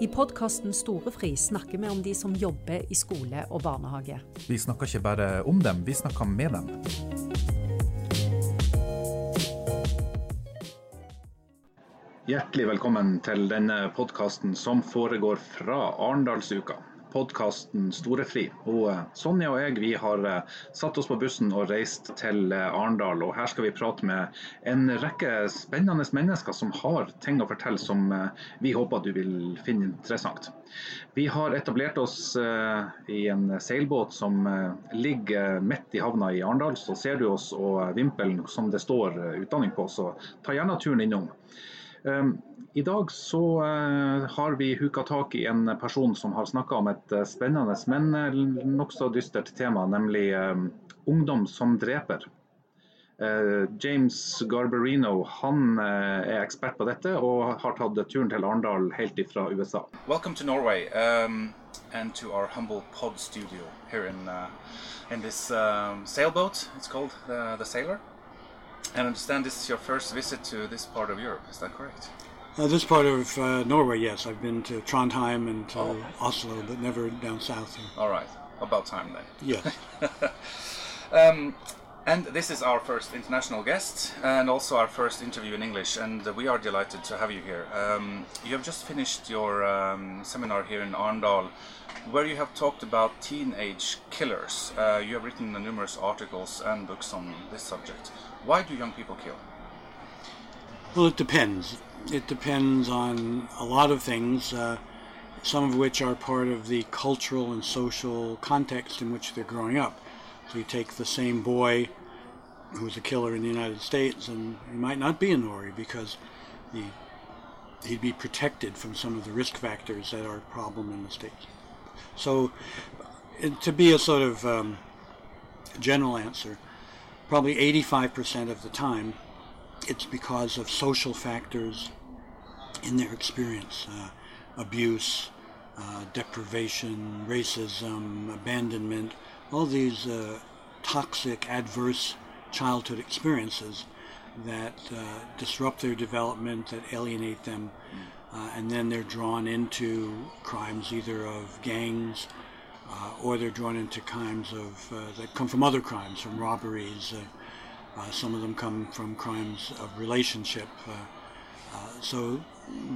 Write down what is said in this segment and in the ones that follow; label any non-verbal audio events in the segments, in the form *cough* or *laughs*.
I podkasten Storefri snakker vi om de som jobber i skole og barnehage. Vi snakker ikke bare om dem, vi snakker med dem. Hjertelig velkommen til denne podkasten som foregår fra Arendalsuka podkasten Storefri. Og eh, Sonja og jeg vi har eh, satt oss på bussen og reist til eh, Arendal. Og her skal vi prate med en rekke spennende mennesker som har ting å fortelle som vi håper du vil finne interessant. Vi har etablert oss i en seilbåt som ligger midt i havna i Arendal. Så ser du oss og vimpelen som det står utdanning på, så ta gjerne turen innom. Ehm, I dag så eh, har vi huka tak i en person som har snakka om et eh, spennende, men eh, nokså dystert tema, nemlig ungdom som dreper. James Garbarino han er ekspert på dette og har tatt turen til Arendal helt ifra USA. Welcome to Norway um, and to our humble pod studio here in, uh, in called the, the Sailor. And I understand this is your first visit to this part of Europe, is that correct? Uh, this part of uh, Norway, yes. I've been to Trondheim and to oh. Oslo, but never down south here. All right. About time then. Yes. *laughs* um, and this is our first international guest and also our first interview in English, and we are delighted to have you here. Um, you have just finished your um, seminar here in Arendal where you have talked about teenage killers. Uh, you have written numerous articles and books on this subject. Why do young people kill? Well, it depends. It depends on a lot of things, uh, some of which are part of the cultural and social context in which they're growing up. So you take the same boy who's a killer in the United States, and he might not be a Nori because he'd be protected from some of the risk factors that are a problem in the States. So, to be a sort of um, general answer, probably 85% of the time, it's because of social factors in their experience uh, abuse, uh, deprivation, racism, abandonment, all these uh, toxic, adverse childhood experiences that uh, disrupt their development, that alienate them, uh, and then they're drawn into crimes either of gangs uh, or they're drawn into crimes of uh, that come from other crimes, from robberies. Uh, uh, some of them come from crimes of relationship. so,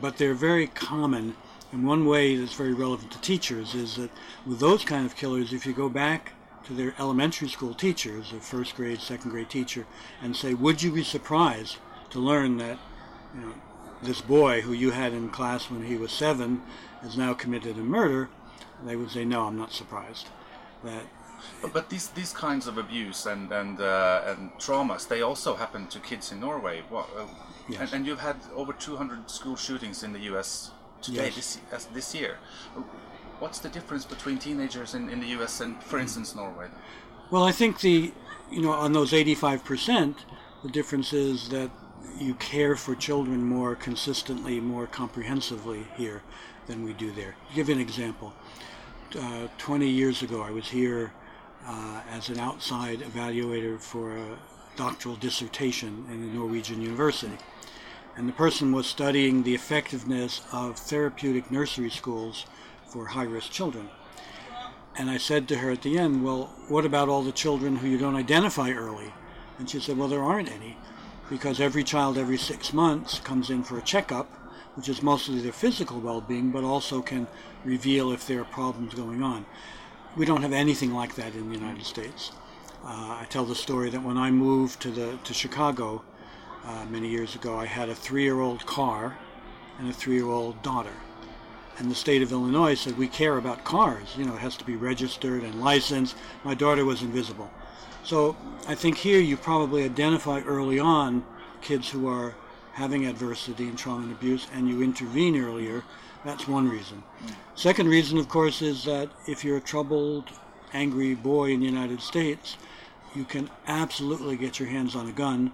but they're very common. And one way that's very relevant to teachers is that with those kind of killers, if you go back to their elementary school teachers, a first grade, second grade teacher, and say, would you be surprised to learn that you know, this boy who you had in class when he was seven has now committed a murder, they would say, no, I'm not surprised. That but these these kinds of abuse and and uh, and traumas they also happen to kids in Norway. Well, uh, yes. and, and, you've had over 200 school shootings in the U.S. today yes. this this year. What's the difference between teenagers in, in the U.S. and, for instance, Norway? Well, I think the you know on those 85 percent, the difference is that you care for children more consistently, more comprehensively here than we do there. To give you an example, uh, 20 years ago I was here uh, as an outside evaluator for a doctoral dissertation in a Norwegian university. And the person was studying the effectiveness of therapeutic nursery schools for high risk children. And I said to her at the end, Well, what about all the children who you don't identify early? And she said, Well, there aren't any because every child every six months comes in for a checkup, which is mostly their physical well-being, but also can reveal if there are problems going on. We don't have anything like that in the United States. Uh, I tell the story that when I moved to the to Chicago uh, many years ago, I had a three-year-old car and a three-year-old daughter. And the state of Illinois said, we care about cars. You know, it has to be registered and licensed. My daughter was invisible. So I think here you probably identify early on kids who are having adversity and trauma and abuse and you intervene earlier. That's one reason. Second reason, of course, is that if you're a troubled, angry boy in the United States, you can absolutely get your hands on a gun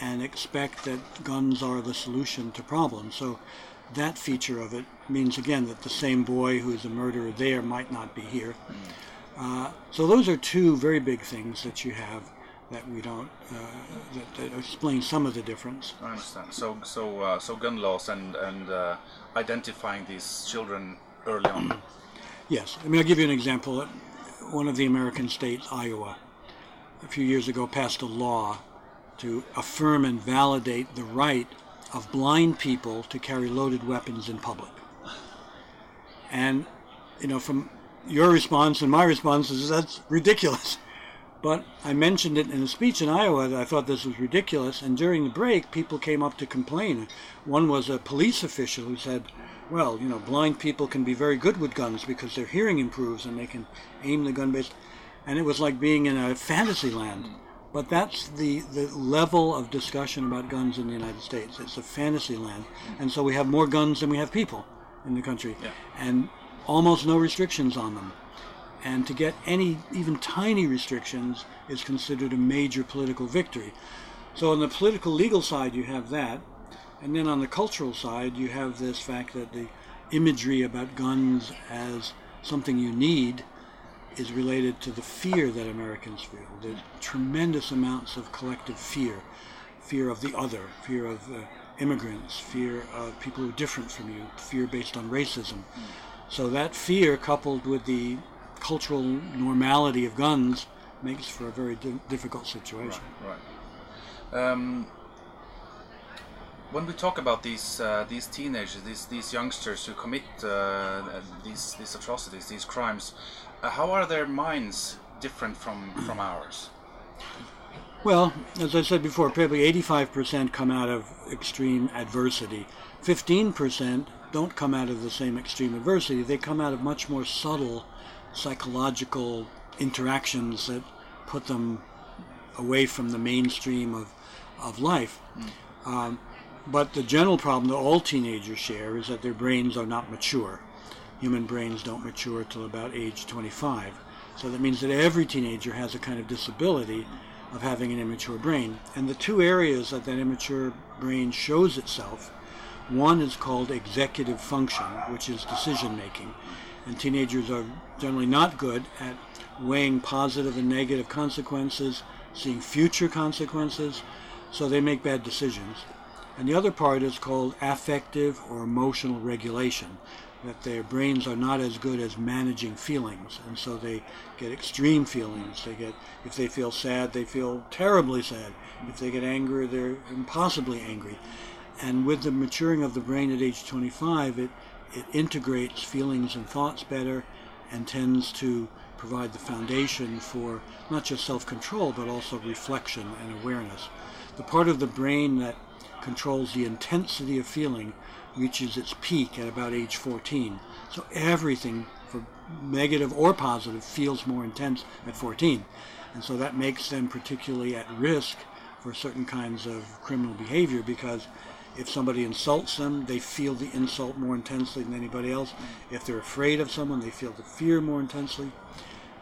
and expect that guns are the solution to problems. So that feature of it means, again, that the same boy who's a murderer there might not be here. Uh, so those are two very big things that you have. That we don't uh, that, that explain some of the difference. I understand. So so uh, so gun laws and and uh, identifying these children early on. Yes, I mean I'll give you an example. One of the American states, Iowa, a few years ago passed a law to affirm and validate the right of blind people to carry loaded weapons in public. And you know, from your response and my response is that's ridiculous. But I mentioned it in a speech in Iowa that I thought this was ridiculous, and during the break, people came up to complain. One was a police official who said, well, you know, blind people can be very good with guns because their hearing improves and they can aim the gun based. And it was like being in a fantasy land. But that's the, the level of discussion about guns in the United States. It's a fantasy land. And so we have more guns than we have people in the country. Yeah. And almost no restrictions on them. And to get any, even tiny restrictions, is considered a major political victory. So on the political legal side, you have that. And then on the cultural side, you have this fact that the imagery about guns as something you need is related to the fear that Americans feel. There's tremendous amounts of collective fear fear of the other, fear of uh, immigrants, fear of people who are different from you, fear based on racism. So that fear, coupled with the cultural normality of guns, makes for a very di- difficult situation. Right. Um, when we talk about these uh, these teenagers, these these youngsters who commit uh, these these atrocities, these crimes, uh, how are their minds different from from *clears throat* ours? Well, as I said before, probably 85% come out of extreme adversity. 15% don't come out of the same extreme adversity. They come out of much more subtle psychological interactions that put them away from the mainstream of, of life. Um, but the general problem that all teenagers share is that their brains are not mature. Human brains don't mature till about age 25. So that means that every teenager has a kind of disability of having an immature brain. And the two areas that that immature brain shows itself, one is called executive function, which is decision making. And teenagers are generally not good at weighing positive and negative consequences, seeing future consequences, so they make bad decisions. And the other part is called affective or emotional regulation, that their brains are not as good as managing feelings, and so they get extreme feelings. They get, if they feel sad, they feel terribly sad. If they get angry, they're impossibly angry. And with the maturing of the brain at age 25, it, it integrates feelings and thoughts better and tends to provide the foundation for not just self-control, but also reflection and awareness. The part of the brain that controls the intensity of feeling reaches its peak at about age 14. So everything, for negative or positive, feels more intense at 14. And so that makes them particularly at risk for certain kinds of criminal behavior because if somebody insults them, they feel the insult more intensely than anybody else. If they're afraid of someone, they feel the fear more intensely.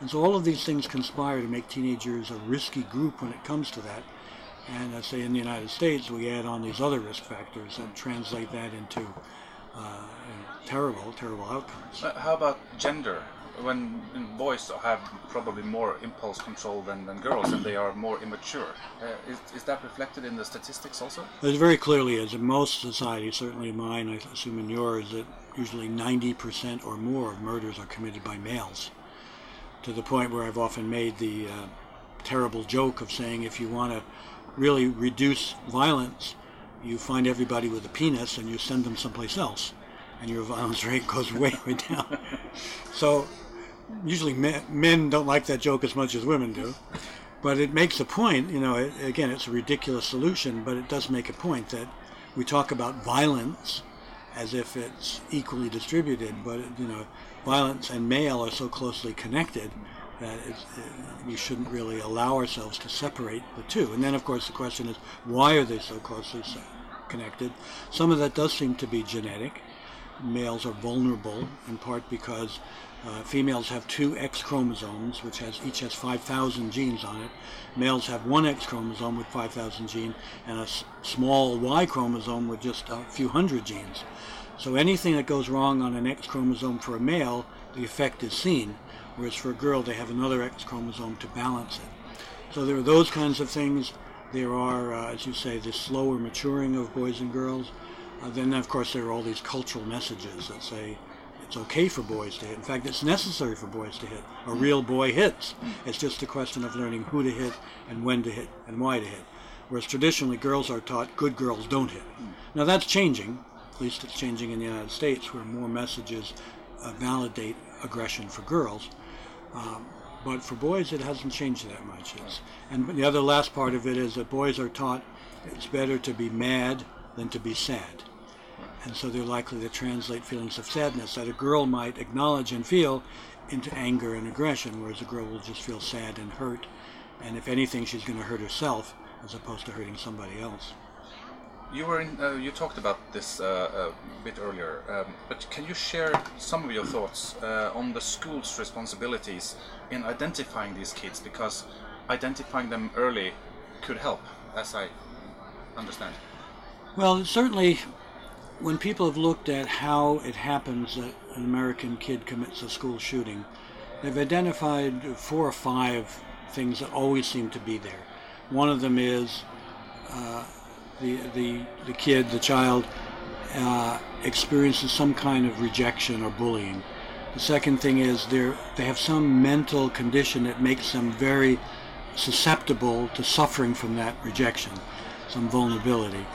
And so all of these things conspire to make teenagers a risky group when it comes to that. And I say in the United States, we add on these other risk factors and translate that into uh, terrible, terrible outcomes. How about gender? When boys have probably more impulse control than, than girls and they are more immature, uh, is, is that reflected in the statistics also? It very clearly is. In most societies, certainly in mine, I assume in yours, that usually 90% or more of murders are committed by males. To the point where I've often made the uh, terrible joke of saying if you want to really reduce violence, you find everybody with a penis and you send them someplace else, and your violence *laughs* rate goes way, way down. So usually men, men don't like that joke as much as women do, but it makes a point. You know, it, again, it's a ridiculous solution, but it does make a point that we talk about violence as if it's equally distributed, but you know, violence and male are so closely connected that it, we shouldn't really allow ourselves to separate the two. And then, of course, the question is, why are they so closely connected? Some of that does seem to be genetic. Males are vulnerable in part because uh, females have two X chromosomes, which has each has 5,000 genes on it. Males have one X chromosome with 5,000 genes and a s- small Y chromosome with just a few hundred genes. So anything that goes wrong on an X chromosome for a male, the effect is seen, whereas for a girl they have another X chromosome to balance it. So there are those kinds of things. There are, uh, as you say, the slower maturing of boys and girls. Uh, then, of course, there are all these cultural messages that say it's okay for boys to hit. In fact, it's necessary for boys to hit. A real boy hits. It's just a question of learning who to hit and when to hit and why to hit. Whereas traditionally, girls are taught good girls don't hit. Now that's changing. At least it's changing in the United States, where more messages uh, validate aggression for girls. Um, but for boys, it hasn't changed that much. It's, and the other last part of it is that boys are taught it's better to be mad than to be sad. And so they're likely to translate feelings of sadness that a girl might acknowledge and feel into anger and aggression, whereas a girl will just feel sad and hurt. And if anything, she's going to hurt herself as opposed to hurting somebody else. You were in, uh, you talked about this uh, a bit earlier, um, but can you share some of your thoughts uh, on the school's responsibilities in identifying these kids? Because identifying them early could help, as I understand. Well, certainly, when people have looked at how it happens that an American kid commits a school shooting, they've identified four or five things that always seem to be there. One of them is uh, the, the, the kid, the child, uh, experiences some kind of rejection or bullying. The second thing is they they have some mental condition that makes them very susceptible to suffering from that rejection, some vulnerability.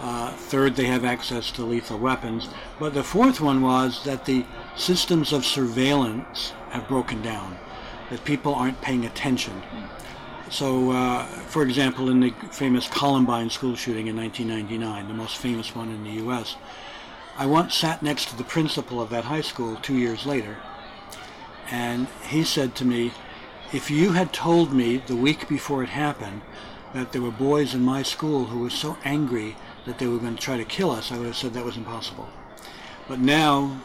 Uh, third, they have access to lethal weapons. But the fourth one was that the systems of surveillance have broken down, that people aren't paying attention. So, uh, for example, in the famous Columbine school shooting in 1999, the most famous one in the U.S., I once sat next to the principal of that high school two years later, and he said to me, if you had told me the week before it happened that there were boys in my school who were so angry that they were going to try to kill us, I would have said that was impossible. But now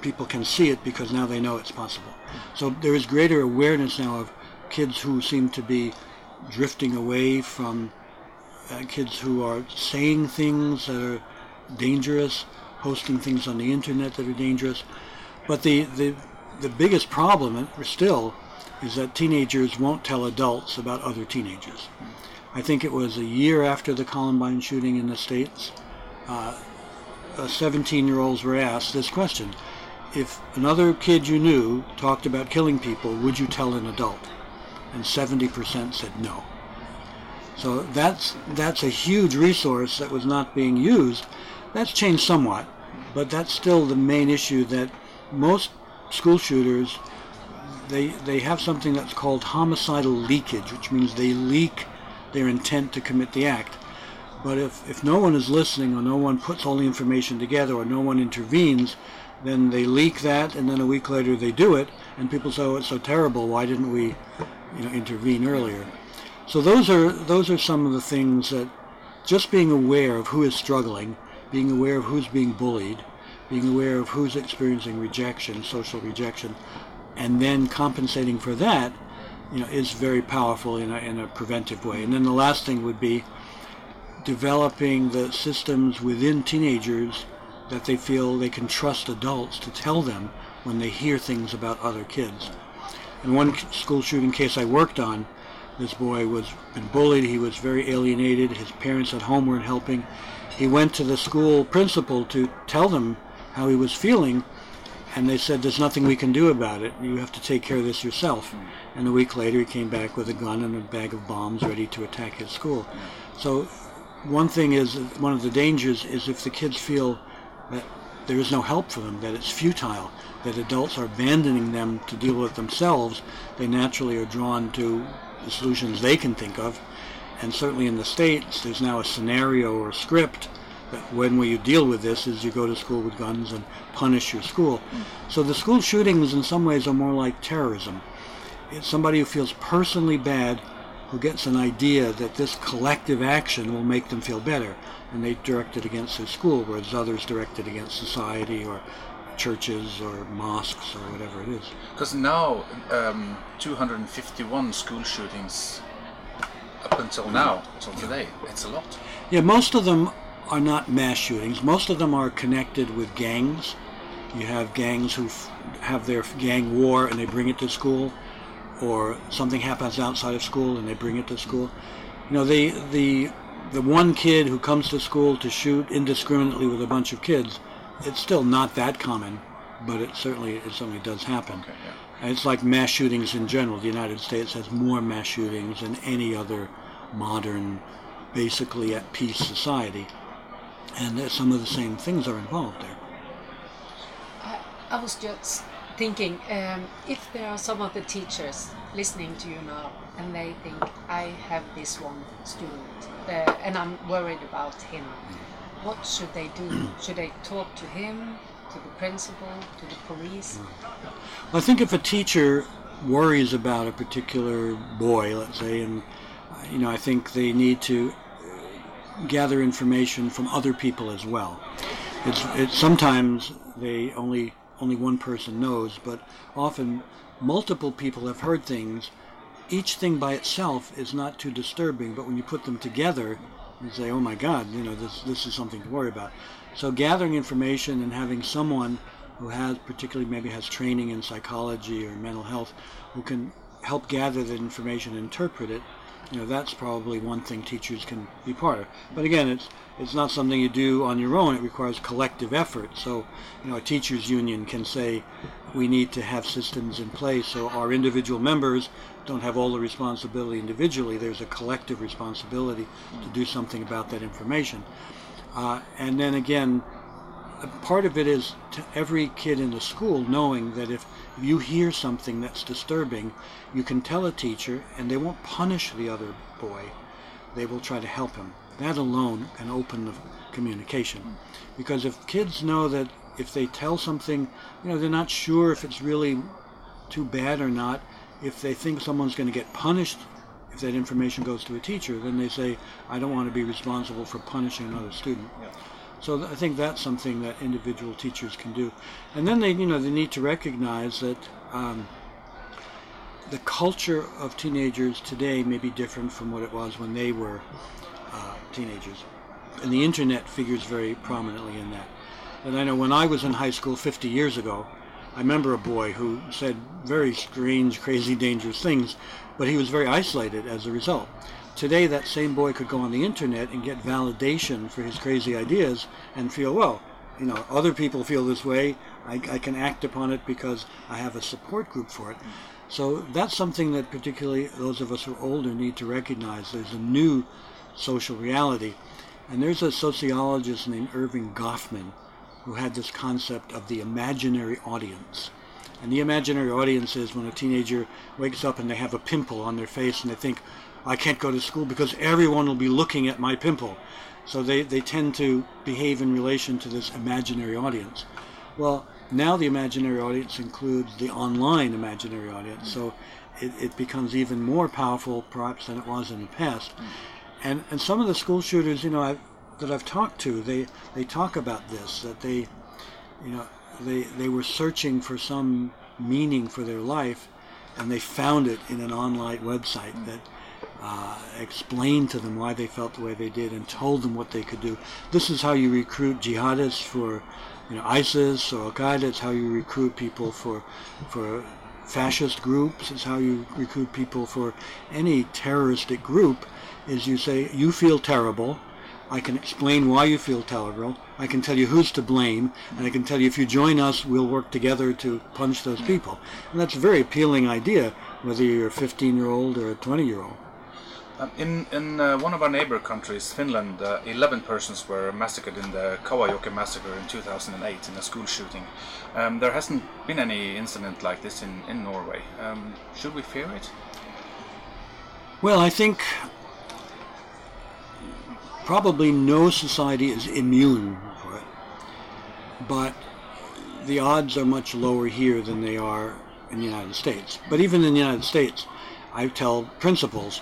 people can see it because now they know it's possible. So there is greater awareness now of kids who seem to be drifting away from uh, kids who are saying things that are dangerous, posting things on the internet that are dangerous. But the, the, the biggest problem still is that teenagers won't tell adults about other teenagers. I think it was a year after the Columbine shooting in the States, uh, 17 year olds were asked this question If another kid you knew talked about killing people, would you tell an adult? and 70% said no. So that's that's a huge resource that was not being used. That's changed somewhat, but that's still the main issue that most school shooters they they have something that's called homicidal leakage, which means they leak their intent to commit the act. But if, if no one is listening or no one puts all the information together or no one intervenes, then they leak that and then a week later they do it and people say, oh, it's so terrible, why didn't we you know, intervene earlier. So those are those are some of the things that just being aware of who is struggling, being aware of who's being bullied, being aware of who's experiencing rejection, social rejection, and then compensating for that, you know, is very powerful in a, in a preventive way. And then the last thing would be developing the systems within teenagers that they feel they can trust adults to tell them when they hear things about other kids. In one school shooting case I worked on, this boy was been bullied. He was very alienated. His parents at home weren't helping. He went to the school principal to tell them how he was feeling, and they said, "There's nothing we can do about it. You have to take care of this yourself." Hmm. And a week later, he came back with a gun and a bag of bombs, ready to attack his school. Hmm. So, one thing is one of the dangers is if the kids feel that there is no help for them, that it's futile, that adults are abandoning them to deal with themselves, they naturally are drawn to the solutions they can think of. And certainly in the States, there's now a scenario or a script when will you deal with this is you go to school with guns and punish your school. So the school shootings in some ways are more like terrorism. It's somebody who feels personally bad who gets an idea that this collective action will make them feel better and they direct it against their school, whereas others direct it against society or churches or mosques or whatever it is. Because now, um, 251 school shootings up until now, until today, it's a lot. Yeah, most of them are not mass shootings. Most of them are connected with gangs. You have gangs who f- have their gang war and they bring it to school. or something happens outside of school and they bring it to school. You know, the the the one kid who comes to school to shoot indiscriminately with a bunch of kids, it's still not that common, but it certainly it certainly does happen. Okay, yeah. And it's like mass shootings in general. The United States has more mass shootings than any other modern, basically at peace society, and some of the same things are involved there. I, I was just thinking um, if there are some of the teachers listening to you now and they think I have this one student uh, and I'm worried about him, what should they do? *clears throat* should they talk to him, to the principal, to the police? I think if a teacher worries about a particular boy, let's say, and you know, I think they need to gather information from other people as well. It's, it's sometimes they only only one person knows, but often multiple people have heard things. Each thing by itself is not too disturbing, but when you put them together, you say, "Oh my God, you know, this this is something to worry about." So gathering information and having someone who has particularly maybe has training in psychology or mental health who can help gather that information and interpret it you know that's probably one thing teachers can be part of. But again it's it's not something you do on your own. It requires collective effort. So you know a teachers union can say we need to have systems in place so our individual members don't have all the responsibility individually. There's a collective responsibility to do something about that information. Uh, and then again part of it is to every kid in the school knowing that if you hear something that's disturbing, you can tell a teacher and they won't punish the other boy. They will try to help him. That alone can open the communication. Because if kids know that if they tell something, you know, they're not sure if it's really too bad or not, if they think someone's going to get punished if that information goes to a teacher, then they say, I don't want to be responsible for punishing another student. Yeah. So I think that's something that individual teachers can do, and then they, you know, they need to recognize that um, the culture of teenagers today may be different from what it was when they were uh, teenagers, and the internet figures very prominently in that. And I know when I was in high school 50 years ago, I remember a boy who said very strange, crazy, dangerous things, but he was very isolated as a result. Today, that same boy could go on the internet and get validation for his crazy ideas and feel, well, you know, other people feel this way. I, I can act upon it because I have a support group for it. So that's something that particularly those of us who are older need to recognize. There's a new social reality. And there's a sociologist named Erving Goffman who had this concept of the imaginary audience. And the imaginary audience is when a teenager wakes up and they have a pimple on their face and they think, I can't go to school because everyone will be looking at my pimple. So they, they tend to behave in relation to this imaginary audience. Well, now the imaginary audience includes the online imaginary audience, so it, it becomes even more powerful perhaps than it was in the past. And, and some of the school shooters, you know, I've, that I've talked to, they, they talk about this, that they, you know, they, they were searching for some meaning for their life and they found it in an online website that uh, explained to them why they felt the way they did and told them what they could do. This is how you recruit jihadists for you know, ISIS or Al Qaeda. It's how you recruit people for for fascist groups. It's how you recruit people for any terroristic group. Is you say you feel terrible. I can explain why you feel terrible. I can tell you who's to blame, and I can tell you if you join us, we'll work together to punish those people. And that's a very appealing idea, whether you're a 15-year-old or a 20-year-old. Um, in in uh, one of our neighbor countries, Finland, uh, 11 persons were massacred in the Kauhajoki massacre in 2008 in a school shooting. Um, there hasn't been any incident like this in, in Norway. Um, should we fear it? Well, I think probably no society is immune for it, but the odds are much lower here than they are in the United States. But even in the United States, I tell principals,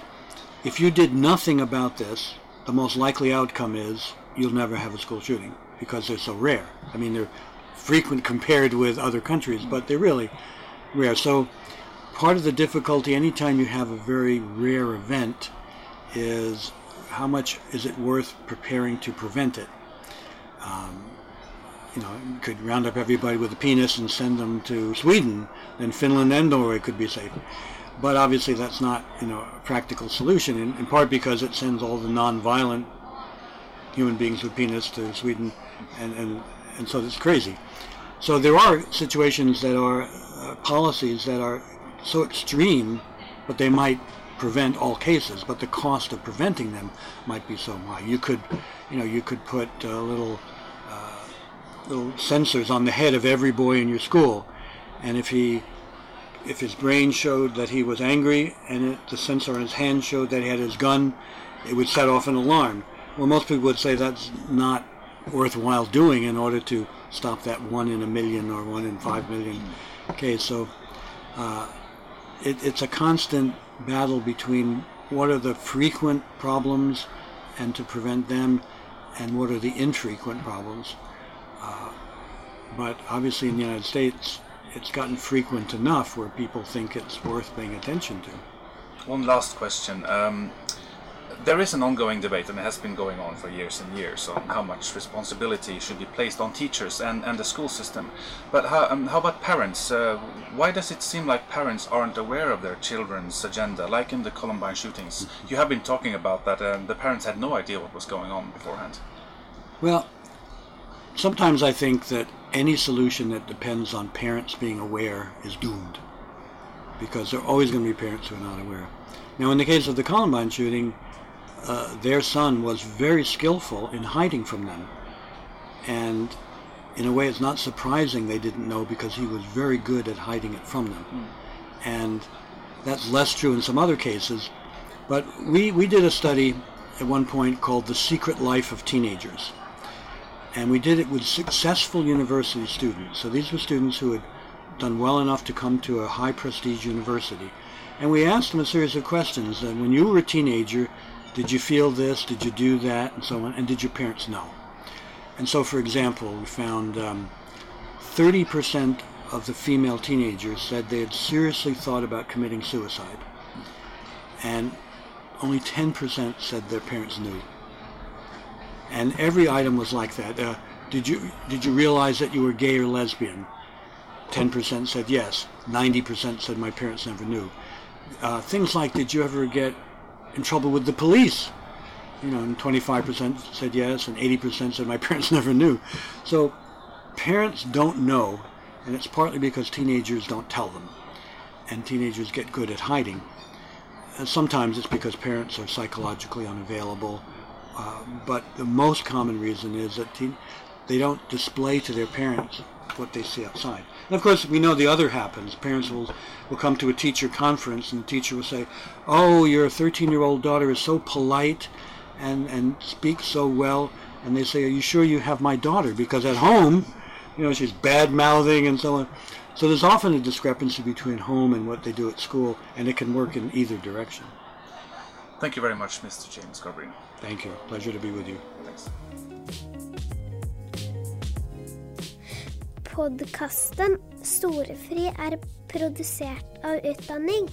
if you did nothing about this, the most likely outcome is you'll never have a school shooting because they're so rare. I mean, they're frequent compared with other countries, but they're really rare. So part of the difficulty anytime you have a very rare event is how much is it worth preparing to prevent it? Um, you know, you could round up everybody with a penis and send them to Sweden, then Finland and Norway could be safe. But obviously that's not you know a practical solution in, in part because it sends all the non-violent human beings with penis to Sweden and, and, and so it's crazy. So there are situations that are uh, policies that are so extreme, but they might prevent all cases, but the cost of preventing them might be so high. You could, you know, you could put uh, little uh, little sensors on the head of every boy in your school, and if he if his brain showed that he was angry and it, the sensor on his hand showed that he had his gun, it would set off an alarm. Well, most people would say that's not worthwhile doing in order to stop that one in a million or one in five million case. So uh, it, it's a constant battle between what are the frequent problems and to prevent them and what are the infrequent problems. Uh, but obviously in the United States, it's gotten frequent enough where people think it's worth paying attention to. One last question. Um, there is an ongoing debate, and it has been going on for years and years, on how much responsibility should be placed on teachers and, and the school system. But how, um, how about parents? Uh, why does it seem like parents aren't aware of their children's agenda, like in the Columbine shootings? You have been talking about that, and the parents had no idea what was going on beforehand. Well, sometimes I think that any solution that depends on parents being aware is doomed because there are always going to be parents who are not aware. Now, in the case of the Columbine shooting, uh, their son was very skillful in hiding from them. And in a way, it's not surprising they didn't know because he was very good at hiding it from them. Mm. And that's less true in some other cases. But we, we did a study at one point called The Secret Life of Teenagers. And we did it with successful university students. So these were students who had done well enough to come to a high prestige university. And we asked them a series of questions. And when you were a teenager, did you feel this? Did you do that? And so on. And did your parents know? And so, for example, we found um, 30% of the female teenagers said they had seriously thought about committing suicide. And only 10% said their parents knew. And every item was like that. Uh, did you did you realize that you were gay or lesbian? 10% said yes. 90% said my parents never knew. Uh, things like, did you ever get in trouble with the police? You know, and 25% said yes, and 80% said my *laughs* parents never knew. So parents don't know, and it's partly because teenagers don't tell them, and teenagers get good at hiding. And sometimes it's because parents are psychologically unavailable, uh, but the most common reason is that teen- they don't display to their parents what they see outside. And of course, we know the other happens. Parents will, will come to a teacher conference and the teacher will say, oh, your 13-year-old daughter is so polite and, and speaks so well. And they say, are you sure you have my daughter? Because at home, you know, she's bad-mouthing and so on. So there's often a discrepancy between home and what they do at school, and it can work in either direction. Thank you very much, Mr. James Garbarino. Thank you. Pleasure to be with you. Thanks. Podkasten Storefri er produsert av Utdanning.